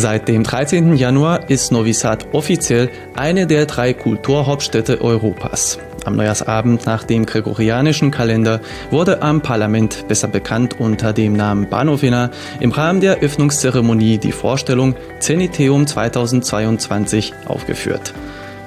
Seit dem 13. Januar ist Novi Sad offiziell eine der drei Kulturhauptstädte Europas. Am Neujahrsabend nach dem gregorianischen Kalender wurde am Parlament, besser bekannt unter dem Namen Banovina, im Rahmen der Öffnungszeremonie die Vorstellung Zeniteum 2022 aufgeführt.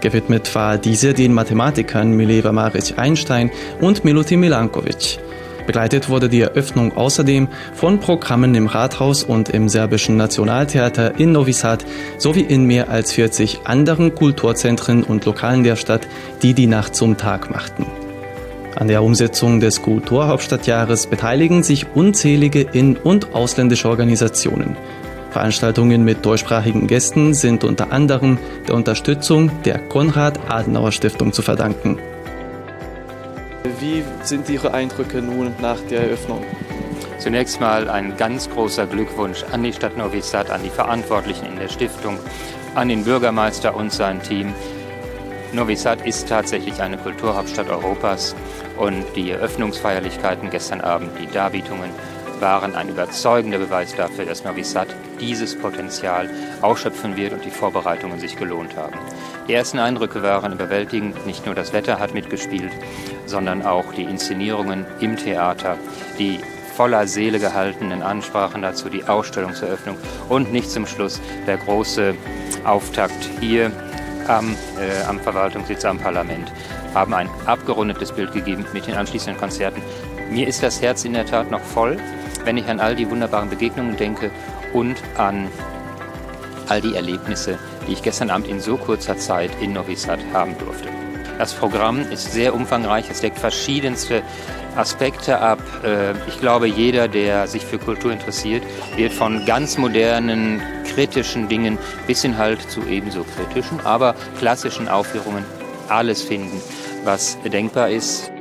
Gewidmet war diese den Mathematikern Mileva Maric Einstein und Milutin Milankovic. Begleitet wurde die Eröffnung außerdem von Programmen im Rathaus und im serbischen Nationaltheater in Novi Sad sowie in mehr als 40 anderen Kulturzentren und Lokalen der Stadt, die die Nacht zum Tag machten. An der Umsetzung des Kulturhauptstadtjahres beteiligen sich unzählige in- und ausländische Organisationen. Veranstaltungen mit deutschsprachigen Gästen sind unter anderem der Unterstützung der Konrad-Adenauer-Stiftung zu verdanken. Wie sind Ihre Eindrücke nun nach der Eröffnung? Zunächst mal ein ganz großer Glückwunsch an die Stadt Novi Sad, an die Verantwortlichen in der Stiftung, an den Bürgermeister und sein Team. Novi Sad ist tatsächlich eine Kulturhauptstadt Europas und die Eröffnungsfeierlichkeiten gestern Abend, die Darbietungen, waren ein überzeugender Beweis dafür, dass Novi Sad dieses Potenzial ausschöpfen wird und die Vorbereitungen sich gelohnt haben. Die ersten Eindrücke waren überwältigend. Nicht nur das Wetter hat mitgespielt, sondern auch die Inszenierungen im Theater, die voller Seele gehaltenen Ansprachen dazu, die Ausstellungseröffnung und nicht zum Schluss der große Auftakt hier am, äh, am Verwaltungssitz am Parlament haben ein abgerundetes Bild gegeben mit den anschließenden Konzerten. Mir ist das Herz in der Tat noch voll wenn ich an all die wunderbaren Begegnungen denke und an all die Erlebnisse, die ich gestern Abend in so kurzer Zeit in Novi Sad haben durfte. Das Programm ist sehr umfangreich, es deckt verschiedenste Aspekte ab. Äh, ich glaube, jeder, der sich für Kultur interessiert, wird von ganz modernen, kritischen Dingen bis hin halt zu ebenso kritischen, aber klassischen Aufführungen alles finden, was denkbar ist.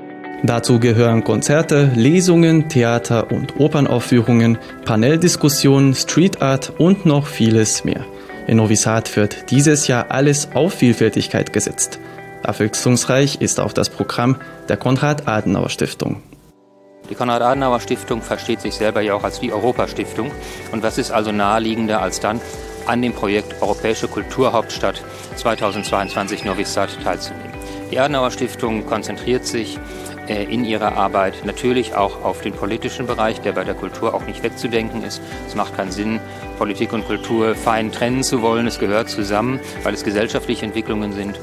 Dazu gehören Konzerte, Lesungen, Theater- und Opernaufführungen, Paneldiskussionen, Street Art und noch vieles mehr. In Novi Sad wird dieses Jahr alles auf Vielfältigkeit gesetzt. Abwechslungsreich ist auch das Programm der Konrad-Adenauer-Stiftung. Die Konrad-Adenauer-Stiftung versteht sich selber ja auch als die Europastiftung. Und was ist also naheliegender als dann an dem Projekt Europäische Kulturhauptstadt 2022 Novi Sad teilzunehmen? Die Adenauer Stiftung konzentriert sich in ihrer Arbeit natürlich auch auf den politischen Bereich, der bei der Kultur auch nicht wegzudenken ist. Es macht keinen Sinn, Politik und Kultur fein trennen zu wollen. Es gehört zusammen, weil es gesellschaftliche Entwicklungen sind.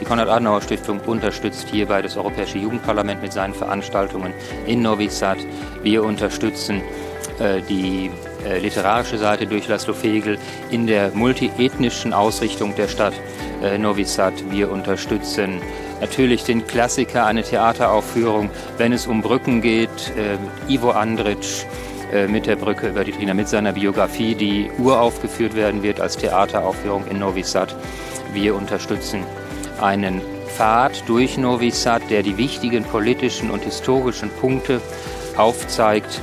Die Konrad-Adenauer-Stiftung unterstützt hierbei das Europäische Jugendparlament mit seinen Veranstaltungen in Novi Sad. Wir unterstützen äh, die äh, literarische Seite durch Laszlo Fegel in der multiethnischen Ausrichtung der Stadt äh, Novi Sad. Wir unterstützen natürlich den Klassiker, eine Theateraufführung, wenn es um Brücken geht. Äh, Ivo Andrić äh, mit der Brücke über die Trina mit seiner Biografie, die uraufgeführt werden wird als Theateraufführung in Novi Sad. Wir unterstützen einen Pfad durch Novi Sad, der die wichtigen politischen und historischen Punkte aufzeigt.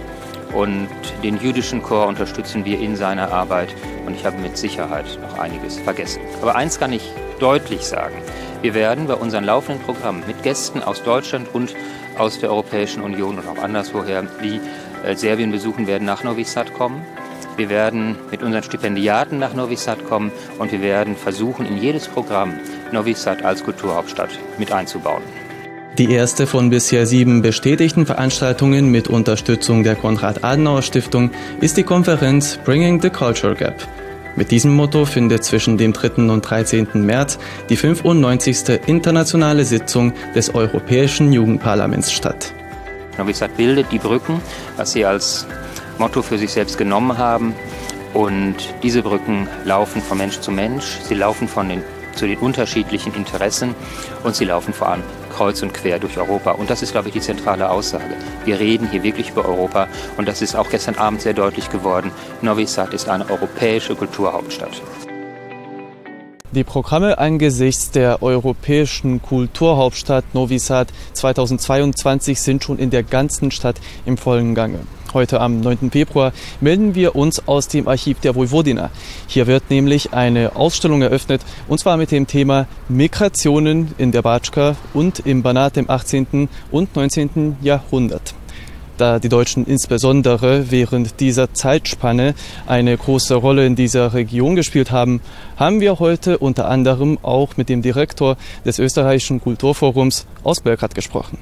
Und den jüdischen Chor unterstützen wir in seiner Arbeit. Und ich habe mit Sicherheit noch einiges vergessen. Aber eins kann ich deutlich sagen. Wir werden bei unseren laufenden Programmen mit Gästen aus Deutschland und aus der Europäischen Union und auch anderswoher, die äh, Serbien besuchen werden, nach Novi Sad kommen. Wir werden mit unseren Stipendiaten nach Novi Sad kommen und wir werden versuchen, in jedes Programm Novi Sad als Kulturhauptstadt mit einzubauen. Die erste von bisher sieben bestätigten Veranstaltungen mit Unterstützung der Konrad-Adenauer-Stiftung ist die Konferenz Bringing the Culture Gap. Mit diesem Motto findet zwischen dem 3. und 13. März die 95. internationale Sitzung des Europäischen Jugendparlaments statt. Novi bildet die Brücken, was sie als Motto für sich selbst genommen haben. Und diese Brücken laufen von Mensch zu Mensch, sie laufen von den, zu den unterschiedlichen Interessen und sie laufen vor allem kreuz und quer durch Europa. Und das ist, glaube ich, die zentrale Aussage. Wir reden hier wirklich über Europa und das ist auch gestern Abend sehr deutlich geworden. Novi Sad ist eine europäische Kulturhauptstadt. Die Programme angesichts der europäischen Kulturhauptstadt Novi Sad 2022 sind schon in der ganzen Stadt im vollen Gange. Heute am 9. Februar melden wir uns aus dem Archiv der Vojvodina. Hier wird nämlich eine Ausstellung eröffnet und zwar mit dem Thema Migrationen in der Batschka und im Banat im 18. und 19. Jahrhundert. Da die Deutschen insbesondere während dieser Zeitspanne eine große Rolle in dieser Region gespielt haben, haben wir heute unter anderem auch mit dem Direktor des österreichischen Kulturforums aus Belgrad gesprochen.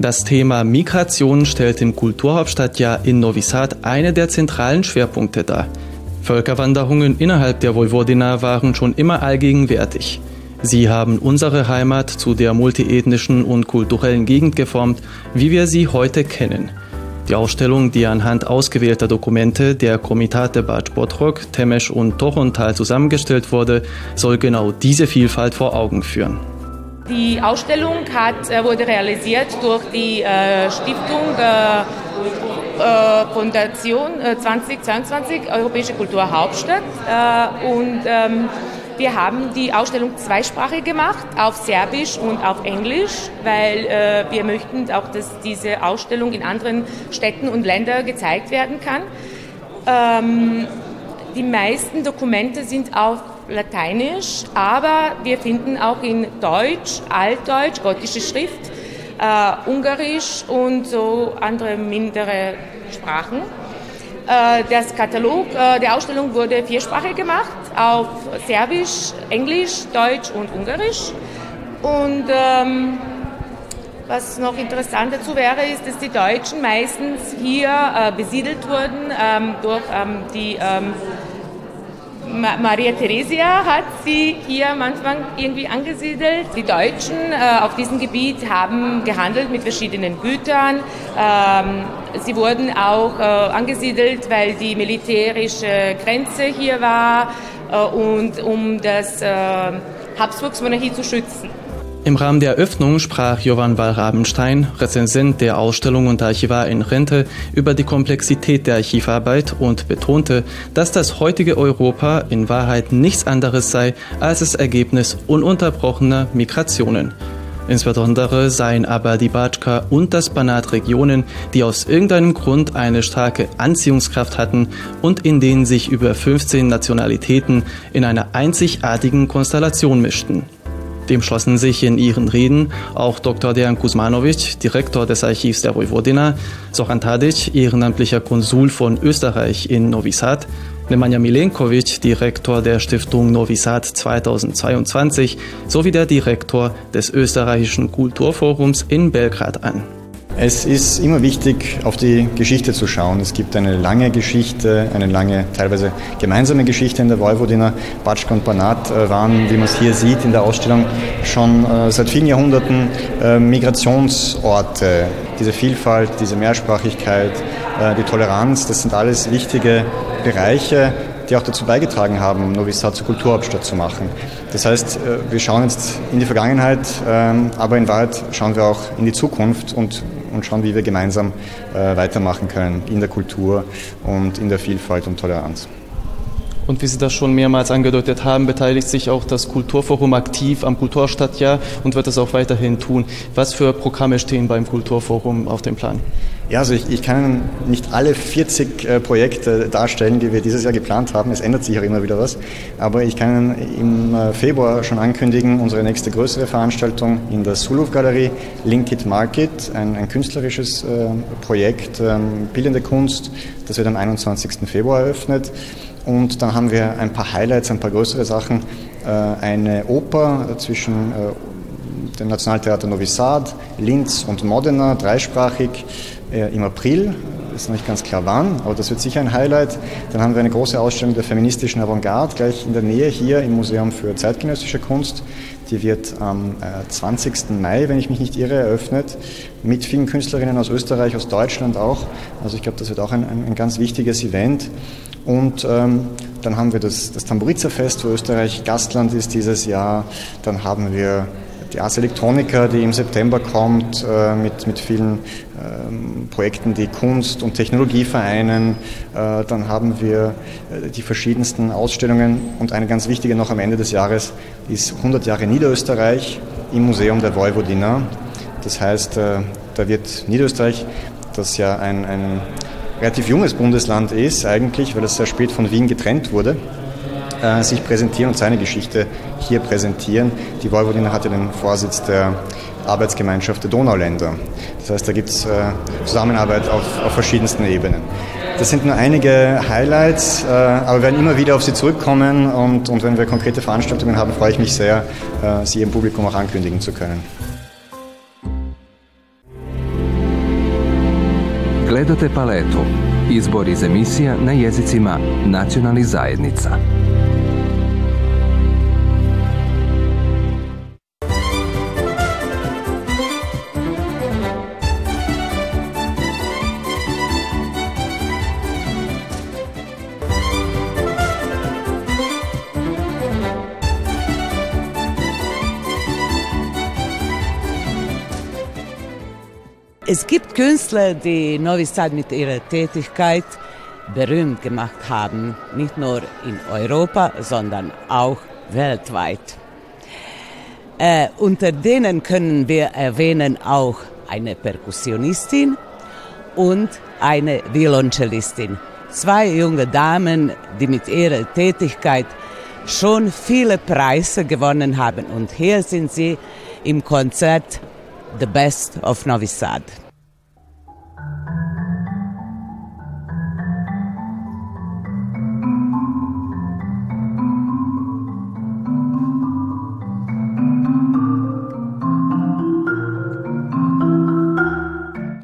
Das Thema Migration stellt im Kulturhauptstadtjahr in Novi Sad eine der zentralen Schwerpunkte dar. Völkerwanderungen innerhalb der Vojvodina waren schon immer allgegenwärtig. Sie haben unsere Heimat zu der multiethnischen und kulturellen Gegend geformt, wie wir sie heute kennen. Die Ausstellung, die anhand ausgewählter Dokumente der Komitate Bad Botrok, Temesch und Tochontal zusammengestellt wurde, soll genau diese Vielfalt vor Augen führen. Die Ausstellung hat, äh, wurde realisiert durch die äh, Stiftung äh, Fondation 2022 äh, Europäische Kulturhauptstadt und ähm, wir haben die Ausstellung zweisprachig gemacht, auf Serbisch und auf Englisch, weil wir möchten auch, dass diese Ausstellung in anderen Städten und Ländern gezeigt werden kann. Ähm, die meisten Dokumente sind auf Lateinisch, aber wir finden auch in Deutsch, Altdeutsch, gotische Schrift, äh, Ungarisch und so andere mindere Sprachen. Äh, das Katalog äh, der Ausstellung wurde viersprachig gemacht, auf Serbisch, Englisch, Deutsch und Ungarisch. Und ähm, was noch interessant dazu wäre, ist, dass die Deutschen meistens hier äh, besiedelt wurden ähm, durch ähm, die Maria Theresia hat sie hier Anfang irgendwie angesiedelt. Die Deutschen äh, auf diesem Gebiet haben gehandelt mit verschiedenen Gütern. Ähm, sie wurden auch äh, angesiedelt, weil die militärische Grenze hier war äh, und um das äh, Habsburgsmonarchie zu schützen. Im Rahmen der Eröffnung sprach Johann Wall-Rabenstein, Rezensent der Ausstellung und Archivar in Rente, über die Komplexität der Archivarbeit und betonte, dass das heutige Europa in Wahrheit nichts anderes sei als das Ergebnis ununterbrochener Migrationen. Insbesondere seien aber die Batschka und das Banat Regionen, die aus irgendeinem Grund eine starke Anziehungskraft hatten und in denen sich über 15 Nationalitäten in einer einzigartigen Konstellation mischten. Dem schlossen sich in ihren Reden auch Dr. Dejan Kuzmanovic, Direktor des Archivs der Vojvodina, Soran Tadic, ehrenamtlicher Konsul von Österreich in Novi Sad, Nemanja Milenkovic, Direktor der Stiftung Novi Sad 2022 sowie der Direktor des österreichischen Kulturforums in Belgrad an. Es ist immer wichtig, auf die Geschichte zu schauen. Es gibt eine lange Geschichte, eine lange, teilweise gemeinsame Geschichte in der Vojvodina. Batschka und Banat äh, waren, wie man es hier sieht in der Ausstellung, schon äh, seit vielen Jahrhunderten äh, Migrationsorte. Diese Vielfalt, diese Mehrsprachigkeit, die Toleranz, das sind alles wichtige Bereiche, die auch dazu beigetragen haben, Novi Sad zur Kulturhauptstadt zu machen. Das heißt, wir schauen jetzt in die Vergangenheit, ähm, aber in Wahrheit schauen wir auch in die Zukunft und und schauen, wie wir gemeinsam äh, weitermachen können in der Kultur und in der Vielfalt und Toleranz. Und wie Sie das schon mehrmals angedeutet haben, beteiligt sich auch das Kulturforum aktiv am Kulturstadtjahr und wird es auch weiterhin tun. Was für Programme stehen beim Kulturforum auf dem Plan? Ja, also ich, ich kann nicht alle 40 äh, Projekte darstellen, die wir dieses Jahr geplant haben. Es ändert sich auch immer wieder was. Aber ich kann im äh, Februar schon ankündigen, unsere nächste größere Veranstaltung in der Suluf Galerie, Link It Market, ein, ein künstlerisches äh, Projekt, ähm, bildende Kunst, das wird am 21. Februar eröffnet. Und dann haben wir ein paar Highlights, ein paar größere Sachen. Äh, eine Oper zwischen äh, dem Nationaltheater Novi Sad, Linz und Modena, dreisprachig äh, im April. Ist noch nicht ganz klar wann, aber das wird sicher ein Highlight. Dann haben wir eine große Ausstellung der feministischen Avantgarde gleich in der Nähe hier im Museum für zeitgenössische Kunst. Die wird am 20. Mai, wenn ich mich nicht irre, eröffnet, mit vielen Künstlerinnen aus Österreich, aus Deutschland auch. Also ich glaube, das wird auch ein, ein, ganz wichtiges Event. Und ähm, dann haben wir das, das Tamburiza-Fest, wo Österreich Gastland ist dieses Jahr. Dann haben wir die Ars Electronica, die im September kommt, äh, mit, mit vielen Projekten, die Kunst und Technologie vereinen. Äh, dann haben wir äh, die verschiedensten Ausstellungen und eine ganz wichtige noch am Ende des Jahres ist 100 Jahre Niederösterreich im Museum der Vojvodina. Das heißt, äh, da wird Niederösterreich, das ja ein, ein relativ junges Bundesland ist eigentlich, weil es sehr spät von Wien getrennt wurde, sich präsentieren und seine Geschichte hier präsentieren. Die Vojvodina hatte den Vorsitz der Arbeitsgemeinschaft der Donauländer. Das heißt, da gibt es äh, Zusammenarbeit auf, auf verschiedensten Ebenen. Das sind nur einige Highlights, äh, aber wir werden immer wieder auf Sie zurückkommen und, und wenn wir konkrete Veranstaltungen haben, freue ich mich sehr, äh, Sie im Publikum auch ankündigen zu können. Gledate paletu. Izbor iz emisija na jezicima nacionalnih zajednica. Es gibt Künstler, die Novi Sad mit ihrer Tätigkeit berühmt gemacht haben, nicht nur in Europa, sondern auch weltweit. Äh, unter denen können wir erwähnen auch eine Perkussionistin und eine Violoncellistin. Zwei junge Damen, die mit ihrer Tätigkeit schon viele Preise gewonnen haben. Und hier sind sie im Konzert The Best of Novi Sad.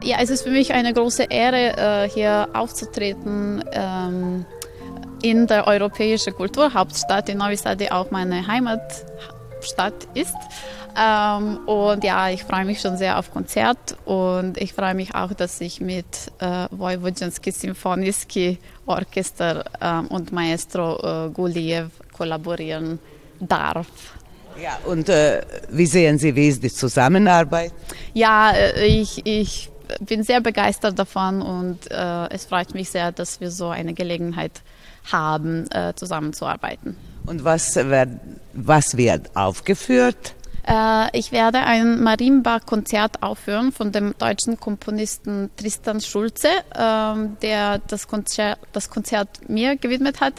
Ja, es ist für mich eine große Ehre, äh, hier aufzutreten ähm, in der europäischen Kulturhauptstadt in Novi Sad, die auch meine Heimatstadt ist. Ähm, und ja, ich freue mich schon sehr auf Konzert und ich freue mich auch, dass ich mit äh, Vojvođanski Symphoniski Orchester äh, und Maestro äh, Guliev kollaborieren darf. Ja, und äh, wie sehen Sie, wie ist die Zusammenarbeit? Ja, äh, ich, ich bin sehr begeistert davon und äh, es freut mich sehr, dass wir so eine Gelegenheit haben, äh, zusammenzuarbeiten. Und was wird, was wird aufgeführt? Äh, ich werde ein Marimba-Konzert aufführen von dem deutschen Komponisten Tristan Schulze, ähm, der das Konzert, das Konzert mir gewidmet hat.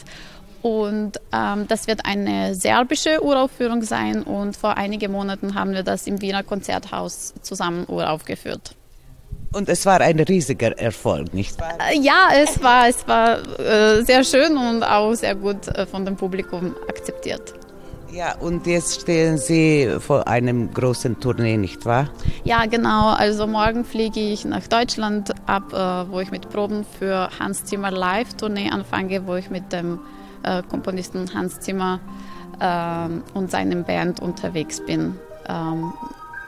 Und ähm, das wird eine serbische Uraufführung sein und vor einigen Monaten haben wir das im Wiener Konzerthaus zusammen uraufgeführt. Und es war ein riesiger Erfolg, nicht wahr? Äh, ja, es war, es war äh, sehr schön und auch sehr gut äh, von dem Publikum akzeptiert. Ja, und jetzt stehen Sie vor einem großen Tournee, nicht wahr? Ja, genau. Also morgen fliege ich nach Deutschland ab, äh, wo ich mit Proben für Hans Zimmer Live Tournee anfange, wo ich mit dem äh, Komponisten Hans Zimmer ähm, und seinem Band unterwegs bin ähm,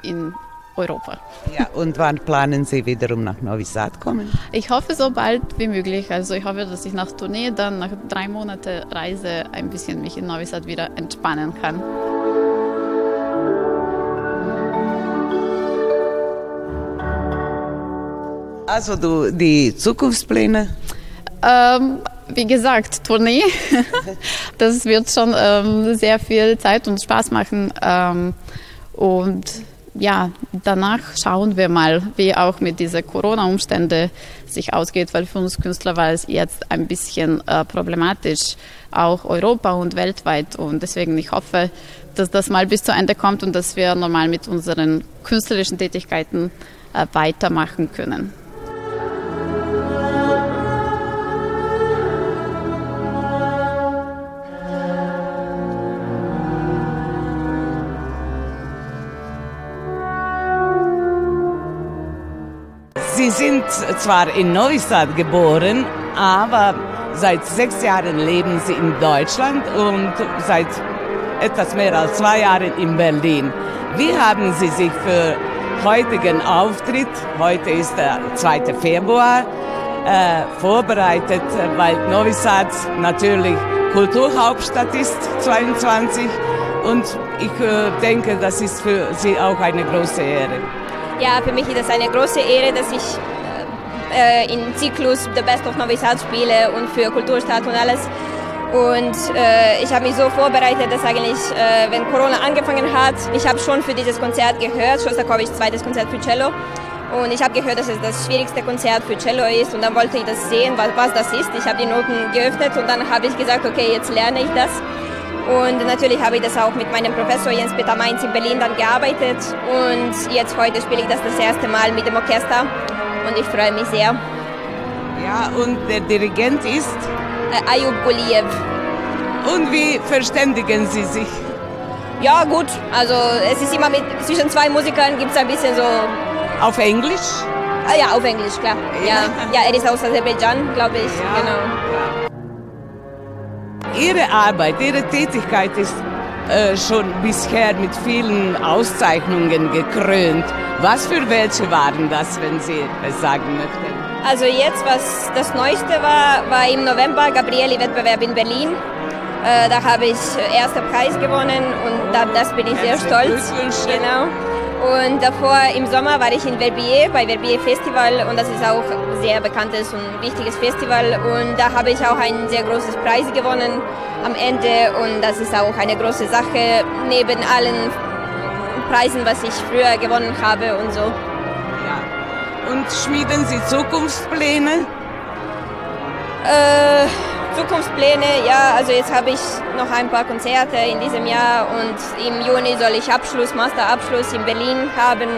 in Europa. Ja, und wann planen Sie wiederum nach Novi Sad kommen? Ich hoffe so bald wie möglich. Also ich hoffe, dass ich nach Tournee dann nach drei Monaten Reise ein bisschen mich in Novi Sad wieder entspannen kann. Also du, die Zukunftspläne? Ähm, wie gesagt, Tournee. das wird schon ähm, sehr viel Zeit und Spaß machen. Ähm, und ja, danach schauen wir mal, wie auch mit diesen Corona-Umständen sich ausgeht, weil für uns Künstler war es jetzt ein bisschen äh, problematisch, auch Europa und weltweit. Und deswegen ich hoffe, dass das mal bis zu Ende kommt und dass wir normal mit unseren künstlerischen Tätigkeiten äh, weitermachen können. Sie sind zwar in Neustadt geboren, aber seit sechs Jahren leben Sie in Deutschland und seit etwas mehr als zwei Jahren in Berlin. Wie haben Sie sich für heutigen Auftritt, heute ist der 2. Februar, äh, vorbereitet, weil Novi Sad natürlich Kulturhauptstadt ist, 22. Und ich äh, denke, das ist für Sie auch eine große Ehre. Ja, für mich ist das eine große Ehre, dass ich äh, in Zyklus The Best of Novi Sad spiele und für Kulturstadt und alles. Und äh, ich habe mich so vorbereitet, dass eigentlich, äh, wenn Corona angefangen hat, ich habe schon für dieses Konzert gehört, Shostakovich zweites Konzert für Cello. Und ich habe gehört, dass es das schwierigste Konzert für Cello ist. Und dann wollte ich das sehen, was, was das ist. Ich habe die Noten geöffnet und dann habe ich gesagt, okay, jetzt lerne ich das. Und natürlich habe ich das auch mit meinem Professor Jens Peter Mainz in Berlin dann gearbeitet. Und jetzt heute spiele ich das das erste Mal mit dem Orchester und ich freue mich sehr. Ja, und der Dirigent ist? Äh, Ayub Guliev. Und wie verständigen Sie sich? Ja, gut. Also es ist immer mit zwischen zwei Musikern gibt es ein bisschen so. Auf Englisch? Ah, ja, auf Englisch, klar. Ja, ja, ja er ist aus Aserbaidschan, glaube ich. Ja. Genau. Ihre Arbeit, Ihre Tätigkeit ist äh, schon bisher mit vielen Auszeichnungen gekrönt. Was für welche waren das, wenn Sie es sagen möchten? Also jetzt, was das Neueste war, war im November Gabrieli-Wettbewerb in Berlin. Äh, da habe ich erster Preis gewonnen und da, das bin ich sehr stolz. Genau. Und davor im Sommer war ich in Verbier bei Verbier Festival und das ist auch ein sehr bekanntes und wichtiges Festival und da habe ich auch ein sehr großes Preis gewonnen am Ende und das ist auch eine große Sache neben allen Preisen, was ich früher gewonnen habe und so. Ja. Und schmieden Sie Zukunftspläne? Äh, Zukunftspläne, ja, also jetzt habe ich noch ein paar Konzerte in diesem Jahr und im Juni soll ich Abschluss, Masterabschluss in Berlin haben.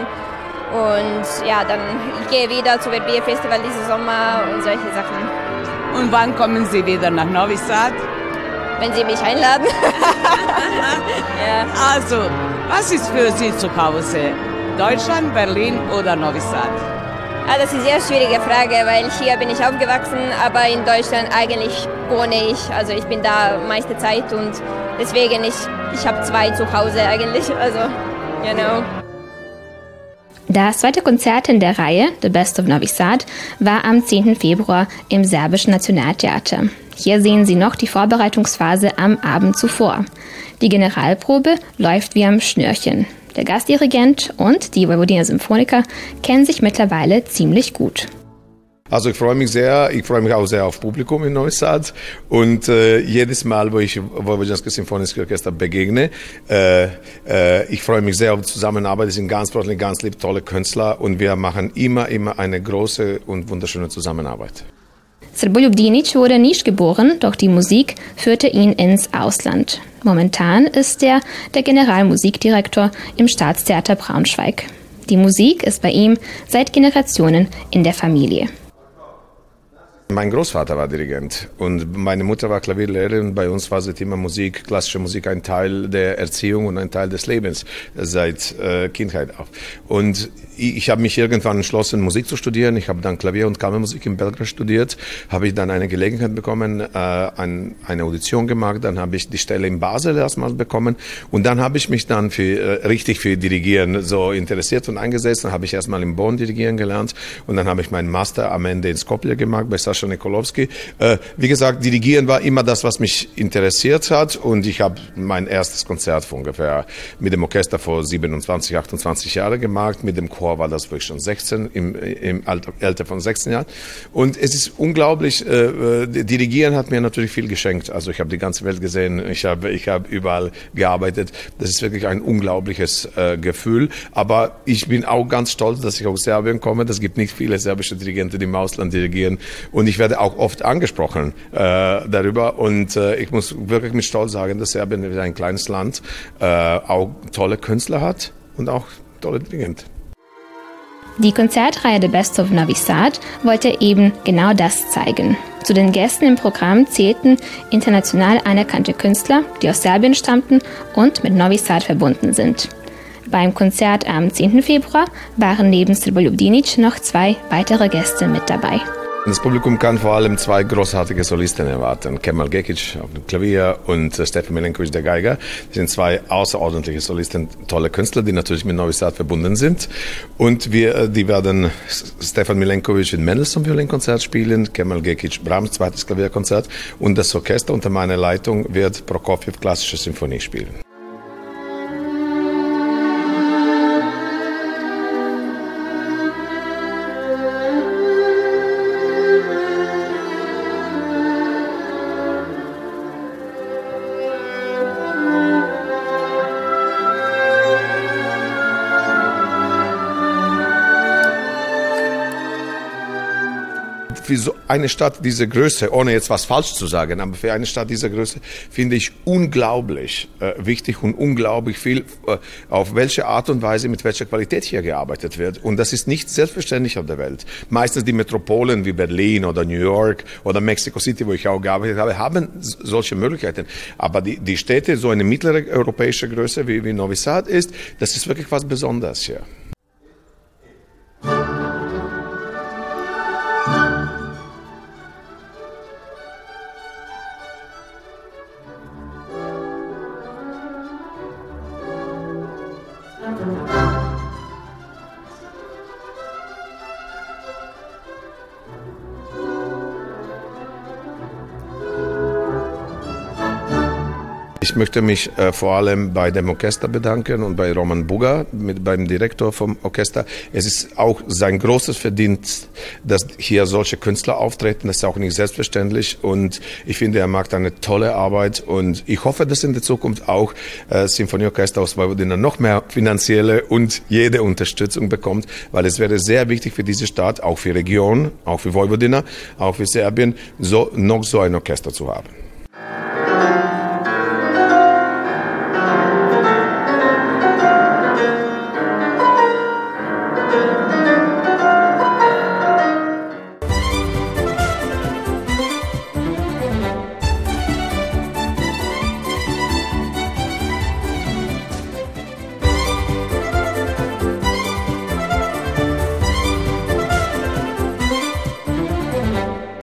Und ja, dann ich gehe wieder zu Verbier Festival diesen Sommer und solche Sachen. Und wann kommen Sie wieder nach Novi Sad? Wenn Sie mich einladen. ja. Also, was ist für Sie zu Hause? Deutschland, Berlin oder Novi Sad? Ah, das ist eine sehr schwierige Frage, weil hier bin ich aufgewachsen, aber in Deutschland eigentlich wohne ich. Also ich bin da meiste Zeit und deswegen ich, ich habe zwei zu Hause eigentlich. Also, genau. Das zweite Konzert in der Reihe, The Best of Novi Sad, war am 10. Februar im Serbischen Nationaltheater. Hier sehen Sie noch die Vorbereitungsphase am Abend zuvor. Die Generalprobe läuft wie am Schnürchen. Der Gastdirigent und die Vojvodina Symphoniker kennen sich mittlerweile ziemlich gut. Also ich freue mich sehr, ich freue mich auch sehr auf Publikum in Neustadt und äh, jedes Mal, wo ich Vojvodinske Symphonische Orchester begegne, äh, äh, ich freue mich sehr auf die Zusammenarbeit, die sind ganz freundlich, ganz lieb, tolle Künstler und wir machen immer, immer eine große und wunderschöne Zusammenarbeit. Srboljub Dinic wurde nicht geboren, doch die Musik führte ihn ins Ausland. Momentan ist er der Generalmusikdirektor im Staatstheater Braunschweig. Die Musik ist bei ihm seit Generationen in der Familie. Mein Großvater war Dirigent und meine Mutter war Klavierlehrerin. Bei uns war das Thema Musik, klassische Musik ein Teil der Erziehung und ein Teil des Lebens seit äh, Kindheit auf. Und ich, ich habe mich irgendwann entschlossen, Musik zu studieren. Ich habe dann Klavier- und Kammermusik in Belgrad studiert. Habe ich dann eine Gelegenheit bekommen, äh, ein, eine Audition gemacht. Dann habe ich die Stelle in Basel erstmal bekommen und dann habe ich mich dann für, äh, richtig für Dirigieren so interessiert und eingesetzt. Dann habe ich erstmal in Bonn dirigieren gelernt und dann habe ich meinen Master am Ende in Skopje gemacht bei Sascha Nikolowski. Äh, wie gesagt, Dirigieren war immer das, was mich interessiert hat und ich habe mein erstes Konzert vor ungefähr mit dem Orchester vor 27, 28 Jahren gemacht. Mit dem Chor war das wirklich schon 16, im, im Alter, Alter von 16 Jahren. Und es ist unglaublich, äh, äh, Dirigieren hat mir natürlich viel geschenkt. Also ich habe die ganze Welt gesehen, ich habe ich hab überall gearbeitet. Das ist wirklich ein unglaubliches Gefühl. Aber ich bin auch ganz stolz, dass ich aus Serbien komme. Das gibt nicht viele serbische Dirigenten, die im Ausland dirigieren. Und ich werde auch oft angesprochen äh, darüber und äh, ich muss wirklich mit Stolz sagen, dass Serbien ein kleines Land äh, auch tolle Künstler hat und auch tolle Dirigenten. Die Konzertreihe The Best of Novi Sad wollte eben genau das zeigen. Zu den Gästen im Programm zählten international anerkannte Künstler, die aus Serbien stammten und mit Novi Sad verbunden sind. Beim Konzert am 10. Februar waren neben Srboljub Dinic noch zwei weitere Gäste mit dabei. Das Publikum kann vor allem zwei großartige Solisten erwarten. Kemal Gekic auf dem Klavier und Stefan Milenkovic, der Geiger. Das sind zwei außerordentliche Solisten, tolle Künstler, die natürlich mit Novi Sad verbunden sind. Und wir, die werden Stefan Milenkovic in Mendelssohn Violinkonzert spielen, Kemal Gekic Brahms zweites Klavierkonzert und das Orchester unter meiner Leitung wird Prokofjew klassische Symphonie spielen. Für so eine Stadt dieser Größe, ohne jetzt was falsch zu sagen, aber für eine Stadt dieser Größe finde ich unglaublich äh, wichtig und unglaublich viel, äh, auf welche Art und Weise, mit welcher Qualität hier gearbeitet wird. Und das ist nicht selbstverständlich auf der Welt. Meistens die Metropolen wie Berlin oder New York oder Mexico City, wo ich auch gearbeitet habe, haben solche Möglichkeiten. Aber die, die Städte, so eine mittlere europäische Größe wie, wie Novi Sad ist, das ist wirklich was Besonderes hier. Ich möchte mich äh, vor allem bei dem Orchester bedanken und bei Roman Buga, mit, beim Direktor vom Orchester. Es ist auch sein großes Verdienst, dass hier solche Künstler auftreten. Das ist auch nicht selbstverständlich und ich finde, er macht eine tolle Arbeit und ich hoffe, dass in der Zukunft auch äh, Symphonieorchester aus Vojvodina noch mehr finanzielle und jede Unterstützung bekommt, weil es wäre sehr wichtig für diese Stadt, auch für Region, auch für Vojvodina, auch für Serbien, so, noch so ein Orchester zu haben.